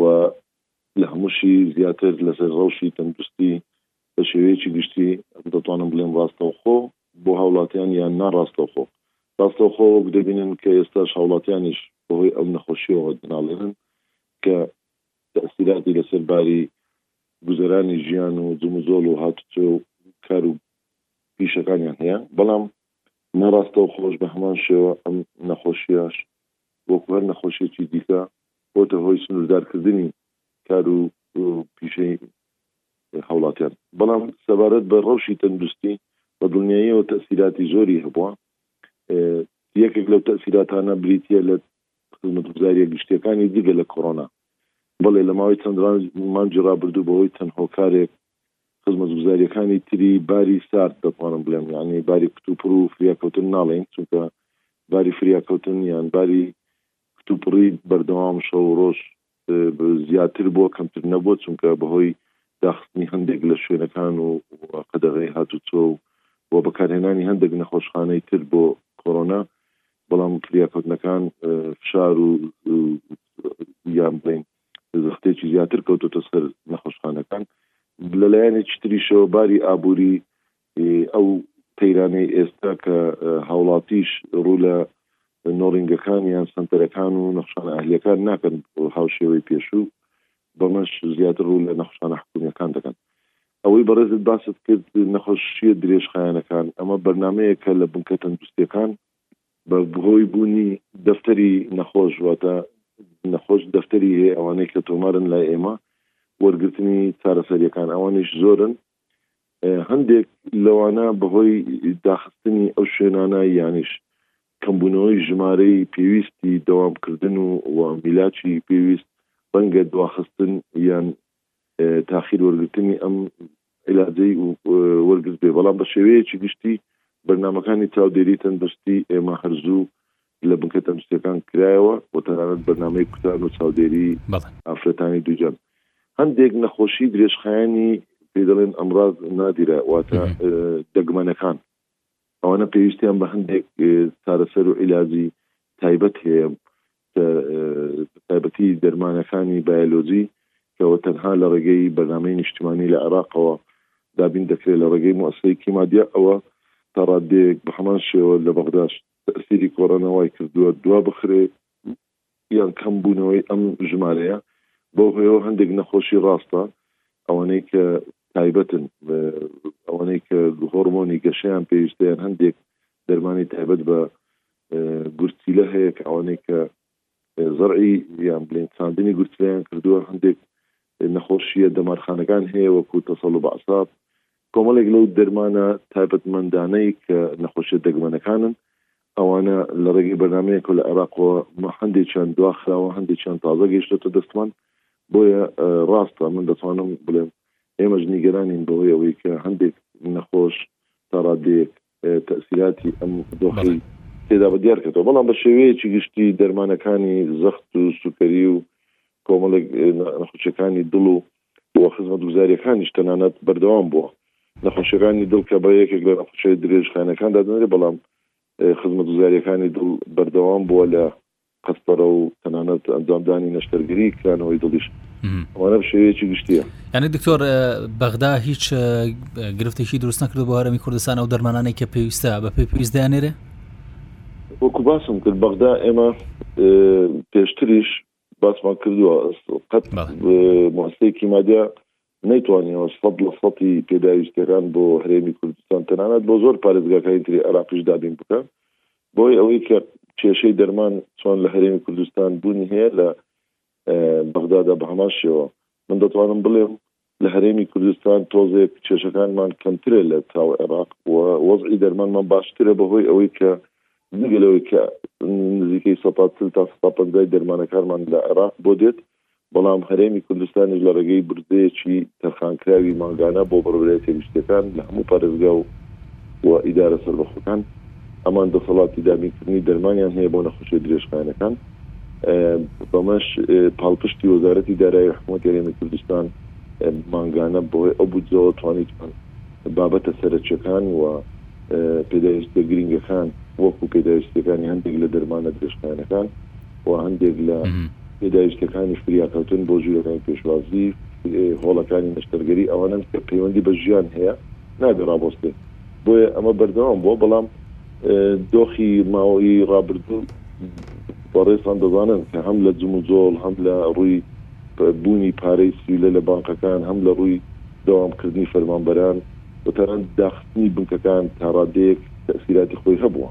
و لە هەمووشی زیاتر لەسەر ڕەوشی تەندروستی بە شێوەیەکی گشتی دەتوانم بڵێم ڕاستەوخۆ بۆ هاوڵاتیان یان نا ڕاستەوخۆ ڕاستەوخۆ وەک دەبینن کە ئێستاش هاوڵاتیانیش بەهۆی ئەو نەخۆشیەوە دەناڵێنن کە تەئسیراتی لەسەر باری گوزەرانی ژیان و جموجۆڵ و هاتوچۆ و کار و پیشەکانیان هەیە بەڵام ناڕاستەوخۆش بە هەمان شێوە ئەم نەخۆشیەش وەکو هەر نەخۆشیەکی دیکە بۆتە هۆی سنوردارکردنی کار و پیشەی هاوڵاتیان بەڵام سەبارەت بە ڕەوشی تەندروستی بە دڵنیاییەوە تەئسیراتی زۆری هەبوە یەکێک لەو تەئسیراتانە بریتیە لە خزمەتگوزاریە گشتیەکانی جگە لە کۆرۆنا بەڵێ لە ماوەی چەند مانگی ڕابردوو بەهۆی چەند هۆکارێک خزمەتگوزاریەکانی تری باری سارد دەتوانم بڵێم یعنی باری کتوپڕ و فریاکەوتن ناڵێین چونکە باری فریاکەوتن یان باری کتوپڕی بەردەوام شەو ڕۆژ زیاتر بووە کەمتر نەبووە چونکە بەهۆی داخستنی هەندێک لە شوێنەکان و قەدەغی هاتوچۆ و و بەکارهێنانی هەندێک نەخۆشخانەی تر بۆ کۆرۆنا بەڵام فریاکەوتنەکان فشار و یان بڵین زەختێکی زیاتر کەوتۆتە سەر نەخۆشخانەکان، لە لایەنێکی تریشەوە باری ئابووری ئەو قەیرانەی ئێستا کە هاوڵاتیش ڕوو لە نۆڵینگەکان یان سەنتەرەکان و نەخشانە ئەهلیەکان ناکەن هاوشێوەی پێشوو بەمەش زیاتر ڕوو لە نەخشانە حکومیەکان دەکەن. ئەوەی بەڕێزت باست کرد نەخۆشیە درێژخایەنەکان ئەمە بەرنامەیەکە لە بنکە تەندروستیەکان بە هۆی بوونی دەفتەری نەخۆش واتە نەخۆش دەفتەری هەیە ئەوانەی کە تۆمارن لای ئێمە وەرگرتنی چارەسەریەکان ئەوانیش زۆرن هەندێک لەوانە بەهۆی داخستنی ئەو شوێنانە یانیش کەمبوونەوەی ژمارەی پێویستی دەوامکردن و و میلاکی پێویست بەنگە دواخستن یان تاخیر وەرگرتنی ئەم عیلاجەی و وەرگرت بێ، بەڵام بە شێوەیەکی گشتی بەرنامەکانی چاودێری تەندروستی ئێمە هەر زوو لە بنکە تەندروستیەکان کرایەوە و تەنانەت بەرنامەی کوتان و چاودێری ئافرەتانی دووگیان هەندێک نەخۆشی درێژخایەنی پێی دەڵێن ئەمراز نادیرە واتە دەگمەنەکان ئەوانە پێویستیان بە هەندێک چارەسەر و عیلاجی تایبەت هەیە بە تایبەتی دەرمانەکانی بایەلۆجی کە ئەوە تەنها لە ڕێگەی بەرنامەی نیشتیمانی لە عێراقەوە دابین دەکرێت لە ڕێگەی موئەسەی کیمادیا ەوە، تا ڕاددەیەک بە هەمان شێوە لە بەغداش تەئسیری کۆڕۆنا وایکردووە دوا بخرێ یان کەم بوونەوەی ئەم ژمارەیە، بەو هۆیەوە هەندێک نەخۆشی ڕاستە ئەوانەی کە تایبەتن ئەوانەی کە هۆڕمۆنی گەشەیان پێویستە یان هەندێک دەرمانی تایبەت بە گورچیلە هەیە کە ئەوانەی کە زەرعی یان بلێن چاندنی گورچلیان کردووە هەندێک نەخۆشیە دەمارخانەکان هەیە وەکو تەسەڵ و بەعساب کۆمەڵێک لەو دەرمانە تایبەتمەندانەی کە نەخۆشیە دەگمەنەکانن ئەوانە لە ڕێگەی بەرنمەیەک و لە عێراقەوە مە هەندێکیان دواخراوە هەندێکیان تازە گەیشتێتە دەستمان بۆیە ڕاستە من دەتوانم بڵێم ئێمەش نیگەرانین بەوەی ئەوەی کە هەندێک نەخۆش تا ڕادەیەک تەئسیراتی ئەم دۆخەی تێدا بە دیار کەتەوە، بەڵام بە شێوەیەکی گشتی دەرمانەکانی زەخت و سوکەری و کۆمەڵێک نەخوشیەکانی دڵ و و خزمەتگوزاریەکانیش تەنانەت بەردەوام بووە. نەخۆشیەکانی دڵ کە بە یەکێک لە نەخوشیە درێژخایەنەکان دادەنرێت، بەڵام خزمەتگوزاریەکانی دڵ بەردەوام بووە لە قەسطەرە و تەنانەت ئەنجامدانی نەشتەرگەری کرانەوەی دڵیش ئەوانە بشێوەیەکی گشتیە یعنی دکتۆر بەغدا هیچ گرفتێکی دروست نەکردو بۆ هەرمی کوردستان ئەو دەرمانانەی کە پێویستە بە پێ پێویست دانێرێ وەکو باسم کرد بەغدا ئێمە پێشتریش باسمان کردووە قەت مۆسێکی مادە نەیتوانیوە سەد لە سەتی پێداویستیەکان بۆ هەرێمی کوردستان تەنانەت بۆ زۆر پارێزگاکانی تری عێراقیش دابین بکا بۆی ئەوەی کە کێشەی دەرمان چۆن لە هەرێمی کوردستان بوونی هەیە لە بەغدادا بە هەمان شێوە من دەتوانم بڵێم لە هەرێمی کوردستان تۆزێک کێشەکانمان کەمترە لە تاو عێراق و وەزعی دەرمانمان باشترە بەهۆی ئەوەی کە نگەلەوەی کە نزیکەی سە تا سە پنجای دەرمانەکانمان لە عێراق بۆ دێت بەڵام هەرێمی کوردستانیش لە ڕێگەی بودجەیەکی تەرخانکراوی مانگانە بۆ بەڕێوەبەرایەتیە گشتییەکان لە هەموو پارێزگا و ئیدارە سەربەخۆکان ئەمان دەسەڵاتی دابینکردنی دەرمانیان هەیە بۆ نەخۆشیە درێژخایەنەکان بەمەش پاڵپشتی وەزارەتی دارایی حکوومەت هەرێمی کوردستان مانگانە بەهۆی ئەو بودجەوە توانیتمان بابەتە سەرەکیەکان و پێداویستە گرنگەکان وەکو پێداویستیەکانی هەندێک لە دەرمانە درێژخایەنەکان و هەندێک لە پێداویستیەکانیش فریاکەوتن بۆ ژوورەکانی پێشوازی، هۆڵەکانی نەشتەرگەری ئەوانەن کە پەیوەندی بە ژیان هەیە نابێ ڕابۆستێن بۆیە ئەمە بەردەوام بووە بەڵام دۆخی ماوەی ڕابردوو بەڕێزان دەزانن کە هەم لە جموجۆڵ هەم لە ڕووی بوونی پارەی سیولە لە بانقەکان هەم لە ڕووی دەوامکردنی فەرمانبەران و تەنانەت داخستنی بنکەکان تا ڕادەیەک تەئسیراتی خۆی هەبووە.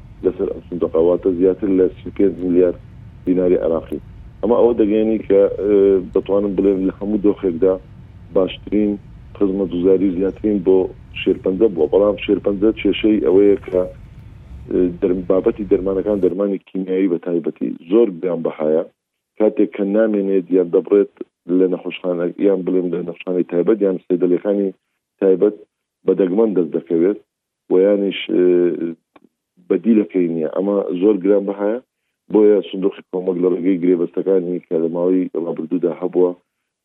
لەسەر ئەم سندوقە، واتە زیاتر لە سی و پێنج ملیار دیناری عێراقی. ئەمە ئەوە دەگەیەنێت کە دەتوانم بڵێم لە هەموو دۆخێکدا باشترین خزمەتگوزاری و زیاترین بۆ شێرپەنجە بووە، بەڵام شێرپەنجە کێشەی ئەوەیە کە بابەتی دەرمانەکان، دەرمانی کیمیایی بە تایبەتی زۆر گرانبەهایە، کاتێک کە نامێنێت یان دەبڕێت لە نەخۆشخانە یان بڵێم لە نەخشانەی تایبەت یان سەیدەلیەکانی تایبەت بە دەگمەن دەست دەکەوێت. وەیانیش بەدیلەکەی نییە، ئەمە زۆر گرانبەهایە، بۆیە سندوقی کۆمەک لە ڕێگەی گرێبەستەکانی کە لە ماوەی ڕابردوودا هەبووە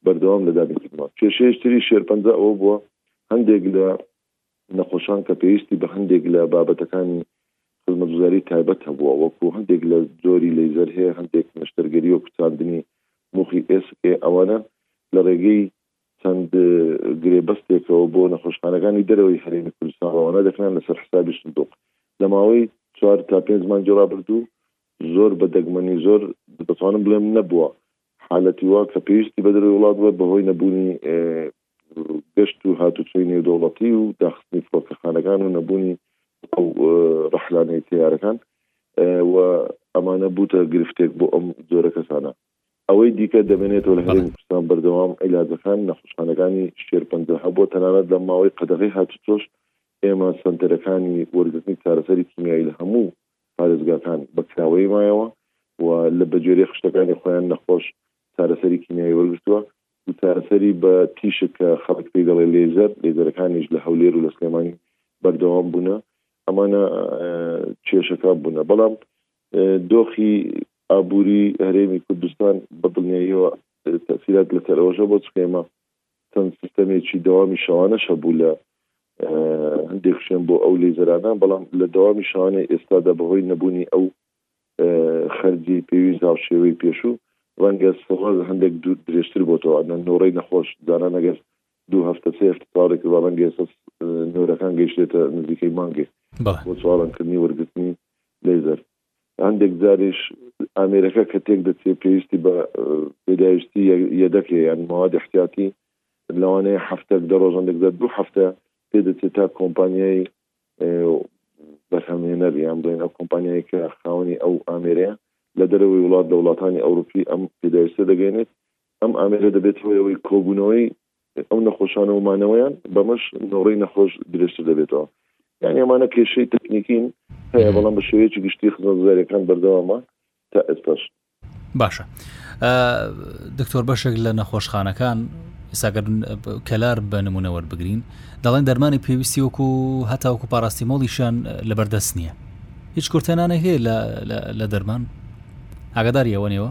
بەردەوام لە دانی کردنەوە. کێشەیش تری شێرپەنجە ئەوە بووە هەندێک لە نەخۆشان کە پێویستی بە هەندێک لە بابەتەکانی خزمەتگوزاری تایبەت هەبووە وەکو هەندێک لە جۆری لەیزەر هەیە، هەندێک نەشتەرگەری وەکو چاندنی موخی ئێسک هەیە ئەوانە لە ڕێگەی چەند گرێبەستێکەوە بۆ نەخۆشخانەکانی دەرەوەی هەرێمی کوردستان ڕەوانە دەکران لەسەر حسابی سندوق لەماوەی چوار تا پێنج مانگی ڕابردوو زۆر بە دەگمەنی زۆر دەتوانم بڵێم نەبووە حالەتی وا کە پێویستی بە دەرەوەی وڵات بووە بەهۆی نەبوونی گەشت و هاتوچۆی نێودەوڵەتی و داخستنی فڕۆکەخانەکان و نەبوونی ئەو ڕەحلانەی تەیارەکان و ئەمانە بووتە گرفتێک بۆ ئەم جۆرە کەسانە ئەوەی دیکە دەمێنێتەوە لە هەرێمی کوردستان بەردەوام عیلاجەکان نەخۆشخانەکانی شێرپەنجە هەبووە، تەنانەت لەم ماوەی قەدەغەی هاتوچۆش ئێمە سەنتەرەکانی وەرگرتنی چارەسەری کیمیایی لە هەموو پارێزگاکان بە کراوەیی مایەوە و لە بەگوێرەی خشتەکانی خۆیان نەخۆش چارەسەری کیمیایی وەرگرتووە و چارەسەری بە تیشک کە خەڵک پێی دەڵێ لێزەر، لێزەرەکانیش لە هەولێر و لە سلێمانی بەردەوام بوونە، ئەمانە کێشەکان بوونە، بەڵام دۆخی ئابووری هەرێمی کوردستان بە دڵنیاییەوە تەئسیرات لەسەر ئەوەش هەبووە، چونکە ئێمە چەند سیستەمێکی دەوامی شەوانەش هەبوو لە هەندێک شوێن بۆ ئەو لێزەرانە، بەڵام لە دەوامی شەوانەی ئێستادا بەهۆی نەبوونی ئەو خەرجی پێویست هاوشێوەی پێشوو، ڕەنگە سڕە هەندێک درێژتر بۆتەوە، نۆرەی نەخۆش زانان ئەگەر دوو هەفتە سێ هەفتە تەواو دەکردبا، ڕەنگە ئێستا نۆرەکان گەیشتێتە نزیکەی مانگێک بۆ چاوەڕانکردنی وەرگرتنی لەیزەر، هەندێک جاریش ئامێرەکە کە تێک دەچێت پێویستی بە پێداویستی یەدەک هەیە یانی مەوادی احتیاتی لەوانەیە هەفتەک دە ڕۆژ هەندێک جار دوو هەفتە پێ دەچێت تا کۆمپانیای بەرهەمهێنەر یان بڵێن ئەو کۆمپانیای کە خاوەنی ئەو ئامێرەیە لە دەرەوەی وڵات لە وڵاتانی ئەوروپی ئەم پێداویستە دەگەێنێت ئەم ئامێرە دەبێت هۆیەوەی کۆبوونەوەی ئەو نەخۆشانە و مانەوەیان، بەمەش نۆڕەی نەخۆش درێژتر دەبێتەوە. یانی ئەمانە کێشەی تەکنیکین هەیە، بەڵام بە شێوەیەکی گشتی خزمەتگوزارییەکان بەردەوامە تا ئێستاش. باشە دکتۆر بەشێک لە نەخۆشخانەکان ئێساگەر کەلار بە نمونە وەربگرین دەڵێن دەرمانی پێویستی وەکو هەتاوکو پاراستی مۆڵیشیان لەبەردەست نییە هیچ کورتێنانە هەیە لە دەرمان ئاگاداریەوە نێوە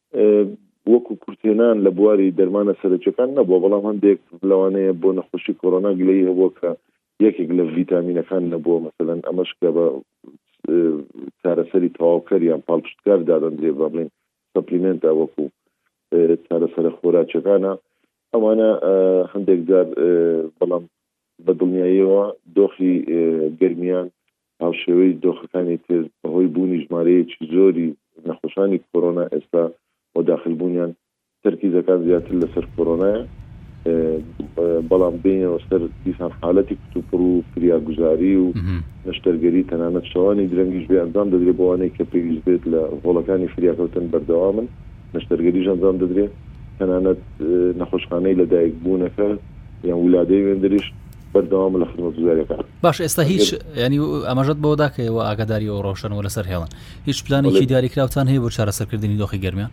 وەکو کورتهێنان لە بواری دەرمانە سەرەکیەکان نەبووە، بەڵام هەندێک لەوانەیە بۆ نەخۆشی کۆرۆنا گلەیی هەبووە کە یەکێک لە ڤیتامینەکان نەبووە، مەسەلەن ئەمەش کە بە چارەسەری تەواوکەر یان پاڵپشتکار دادەندرێ با بڵێین سەپلیمێنتە وەکو چارەسەرە خۆراکیەکانە ئەوانە هەندێک جار بەڵام بە دڵنیاییەوە دۆخی گەرمیان هاوشێوەی دۆخەکانی تر بەهۆی بوونی ژمارەیەکی زۆری نەخۆشانی کۆرۆنا ئێستا و داخلبوونیان تەرکیزەکان زیاتر لەسەر کۆرۆنایە بەڵام بێینەوە سەر دیسان حالەتی کتوپڕ و فریاگوزاری و نەشتەرگەری تەنانەت شەوانی درەنگیش بێ ئەنجام دەدرێت بەوانەی کە پێویست بێت لە هۆڵەکانی فریاکەوتن بەردەوامن نەشتەرگەریش ئەنجام دەدرێت تەنانەت نەخۆشخانەی لەدایکبوونەکە یان ولادەی وێندریش بەردەوامە لە خزمەتگوزاریەکان. باشە ئێستا هیچ ینی ئەمەژەت بۆ داکەیەوە ئاگاداری و ڕۆشنەوە لەسەر هێڵن هیچ پلانێکی دیاریکراوتان هەیە بۆ چارەسەرکردنی دۆخی گەرمیان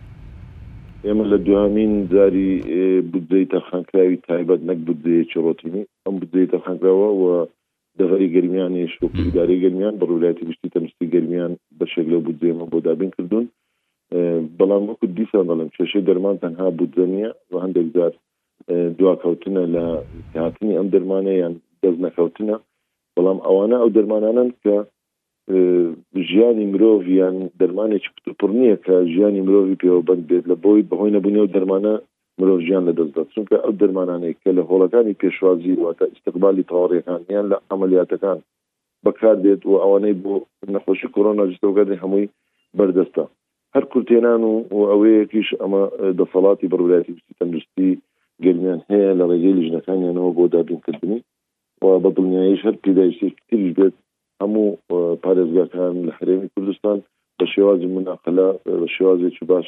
ئێمە لە دوامین جاری بودجەی تەرخانکراوی تایبەت نەک بودجەیەکی ڕۆتینی ئەم بودجەی تەرخانکراوە و دەڤەری گەرمیانی شوک ئیدارەی گەرمیان بە ڕولایەتی گشتی تەندستی گەرمیان بەشێک لەو بودجەمە بۆ دابین کردوون بەڵام وەکو دیسان دەڵێن کێشەی دەرمان تەنها بودجە نییە و هەندێک جار دواکەوتنە لە هاتنی ئەم دەرمانە یان دەست نەکەوتنە بەڵام ئەوانە ئەو دەرمانانن کە ژیانی مرۆڤیان دەرمانێکی کتوپڕ نییە کە ژیانی مرۆڤی پێوەبند بێت لە بۆی بەهۆی نەبوونی و دەرمانە مرۆڤ ژیان لە دەستدا چونکە ئەو دەرمانانەی کە لە هۆڵەکانی پێشوازی واتە ئیسقبالی تەواڕیەکان یان لە عملیاتەکان بەکاردێت و ئەوانەی بۆ نەخۆشی کۆرۆنا جستەوەکانی هەمووی بەردەستە هەر کورتهێنان و ئەوەیەکیش ئەمە دەسەڵاتی بەڕێوەبەرایەتی گشتی تەندروستی گەرمیان هەیە لە ڕێگەی لیژنەکانیانەوە بۆ دابینکردنی و بە دڵنیاییش هەر پیدایشتێکی تریش بێت هەموو پارێزگاکان لە هەرێمی کوردستان بە شێوازی مناقلە بە شێوازێکی باش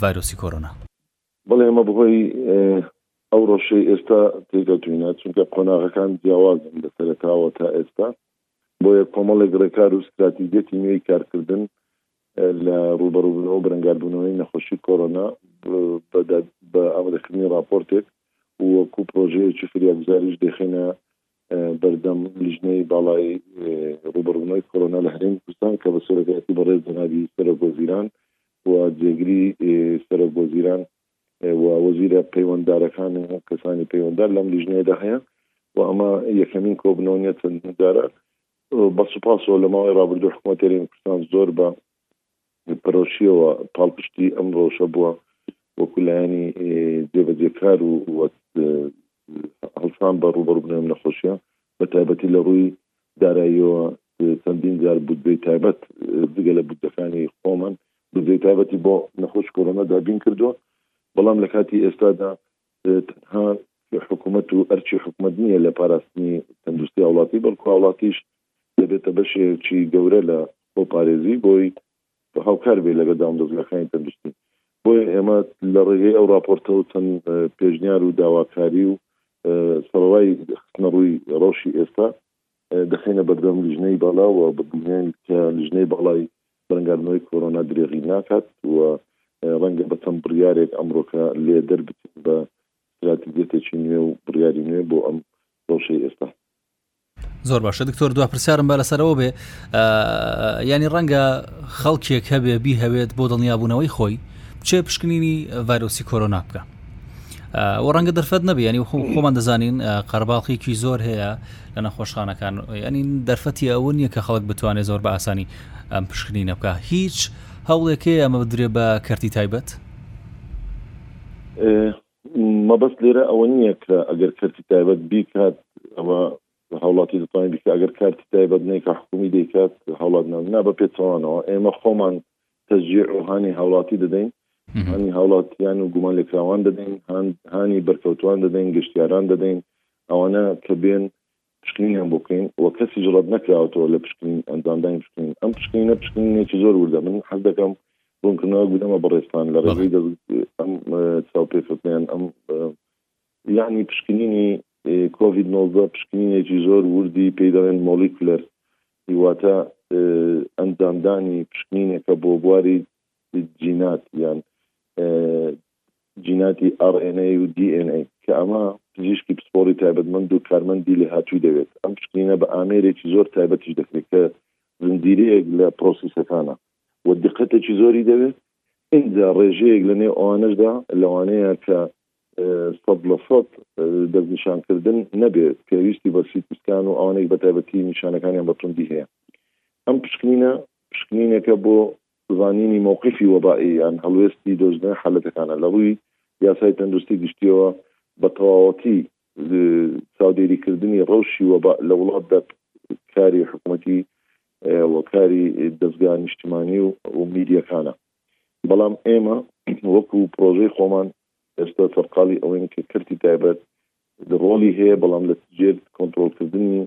ڤایرۆسی کۆرۆنا. بەڵێ ئەمە بەهۆی ئەو ڕەوشەی ئێستا تێیدەتوینە، چونکە قۆناغەکان جیاوازن لە سەرەتاوە تا ئێستا، بۆیە کۆمەڵێک ڕێکار و ستراتیجیەتی نوێی کارکردن لە ڕووبەڕووبونەوە بەرەنگاربونەوەی نەخۆشی کۆرۆنا بە ئامادەکردنی ڕاپۆرتێک و وەکو پرۆژەیەکی فریاگوزاریش دەیخەینە بەردەم لیژنەی باڵای ڕووبەڕوونەوەی کۆرۆنا لە هەرێمی کوردستان کە بە سەرۆکایەتی بەڕێز جەنابی سەرۆک وەزیران و جێگری سەرۆک وەزیران و وەزیرە پەیوەنددارەکان و کەسانی پەیوەنددار لەم لیژنەیەدا هەیە و ئەمە یەکەمین کۆبنەوەنیە چەندین جارە بە سوپاسەوە لە ماوەی ڕابردوو حکوومەت هەرێمی کوردستان زۆر بە پەرۆشییەوە پاڵپشتی ئەم ڕەوشە بووە، وەکو لایەنی جێبەجێکار و هەڵسان بە ڕووبەڕووبوونەوەی ئەم نەخۆشییە، بەتایبەتی لە ڕووی داراییەوە چەندین جار بودجەی تایبەت جگە لە بودجەکانی خۆمان، بودجەی تایبەتی بۆ نەخۆشی کۆرۆنا دابین کردووە، بەڵام لە کاتی ئێستادا تەنها حکومەت و ئەرکی حکومەت نییە لە پاراستنی تەندروستی هاوڵاتی، بەڵکو هاوڵاتیش دەبێتە بەشێکی گەورە لە خۆپارێزی بۆی و هاوکار بێت لەگەڵ دامودەزگاکانی تەندروستی. بۆیە ئێمە لە ڕێگەی ئەو ڕاپۆرتەوە چەند پێشنیار و داواکاری و سەڕەڕای خستنەڕووی ڕەوشی ئێستا دەخەینە بەردەم لیژنەی بالا و ببینین کە لیژنەی باڵای بەرەنگاربوونەوەی کۆرۆنا درێغی ناکات و ڕەنگە بە چەند بڕیارێک ئەمڕۆکە لێ دەربچین بە ستراتیجیەتێکی نوێ و بڕیاری نوێ بۆ ئەم ڕەوشەی ئێستا. زۆر باشە دکتۆر دو پرسیارم بە لەسەرەوە بێ ینی ڕەنگە خەڵکێک هەبێ بی هەوێت بۆ دڵنیابوونەوەی خۆی بچێ پشکنینی ڤایرۆسی کۆرۆنا بکە و ڕەنگە دەرفەت نەبیێنی خۆ خۆمان دەزانین قەرباڵخێکی زۆر هەیە لە نەخۆشخانەکان ینی دەرفەتی ئەوە نییە کە خەڵک بتوانێت زۆر بە ئاسانی ئەم پشکنینە بکە هیچ هەوڵێکەیە ئەمە بدرێ بە کەرتی تایبەت مەبەست لێرە ئەوە نییە کە ئەگەر کەرتی تایبەت بیکات ئەوە هاوڵاتی دەتوانین بیکە ئەگەر کارتی تایبەت نیکە حکومی دەیکات هاوڵات نامنا بە پێچەوانەوە ئێمە خۆمان تەجیع و هانی هاوڵاتی دەدەین هانی هاوڵاتیان و گومان لێکراوان دەدەین هانی بەرکەوتوان دەدەین گەشتیاران دەدەین ئەوانە کە بێن پشکنینیان بۆ بکەین و کەسی جڵەت نەکراوەتەوە لە پشکنین ئەنجامدانی پشکنین ئەم پشکنینە پشکنینێکی زۆر وردە من حەز دەکەم ڕونکردنەوەک بدەمە بەڕێزتان لە ڕێگەی دەست ئەم چاوپێکەوتنیان ئەم یانی پشکنینی کۆڤید نۆزدە پشکنینێکی زۆر وردی پێی دەڵێن مۆلیکولەر هیواتە ئەنجامدانی پشکنینێکە بۆ بواری جینات یان جیناتی RNA و DNA، کە ئەمە پزیشکی پسپۆڕی تایبەتمەند و کارمەندی لێهاتووی دەوێت. ئەم پشکنینە بە ئامێرێکی زۆر تایبەتیش دەکرێت کە زنجیرەیەک لە پرۆسیسەکانە و دقەتێکی زۆری دەوێت، ئینجا ڕێژەیەک لە نێو ئەوانەشدا لەوانەیە کە سەد لە سەد دەستنیشانکردن نەبێت پێویستی بە سیتی سکان و ئەوانەی بەتایبەتی نیشانەکانیان بە توندی هەیە. ئەم پشکنینە پشکنینێکە بۆ بزانینی مەوقیفی وەبائی یان هەڵوێستی دۆزینەوەی حالەتەکانە لە ڕووی یاسای تەندروستی گشتیەوە بە تەواوەتی چاودێری کردنی ڕەوشی وەباء لە وڵاتدا کاری حکومەتی و کاری دەزگا نیشتمانی و میدیەکانە بەڵام ئێمە وەکو پرۆژەی خۆمان ئێستا سەرقاڵی ئەوەین کە کەرتی تایبەت ڕۆڵی هەیە بەڵام لە جێر کۆنترۆڵ کردنی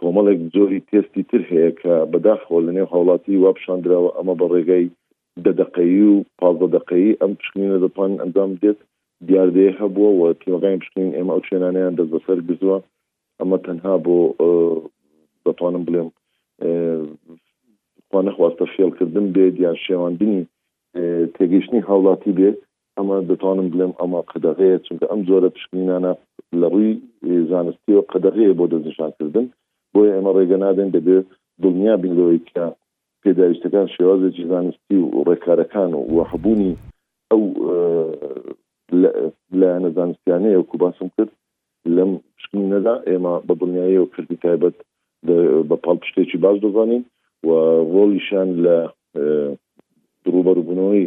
کۆمەڵێک جۆری تێستی تر هەیە کە بەداخەوە لە نێو هاوڵاتی وا پیشاندراوە ئەمە بە ڕێگای دە دەقەیی و پازدە دەقەیی ئەم پشکنینە دەتوانن ئەنجام بدێت دیاردەیە هەبووە و تیمەکانی پشکنین ئێمە ئەو شوێنانەیان دەست بەسەر گرتووە ئەمە تەنها بۆ دەتوانم بڵێم خوا نەخواستە فێڵکردن بێت یان شێواندنی تێگەیشتنی هاوڵاتی بێت ئەمە دەتوانم بڵێم ئەمە قەدەغەیە، چونکە ئەم جۆرە پشکنینانە لە ڕووی زانستییەوە قەدەغەیە بۆ دەستنیشانکردن، بۆیە ئێمە ڕێگە نادەین، دەبێت دڵنیا بین لەوەی کە پێداویستەکان شێوازێکی زانستی و ڕێکارەکان و و هەبوونی ئەو لایەنە زانستییانەیە وەکو باسم کرد لەم پشکنینەدا ئێمە بە دڵنیاییەوە کەرتی تایبەت بە پاڵپشتێکی باش دەزانین و ڕۆڵیشیان لە ڕووبەڕووبوونەوەی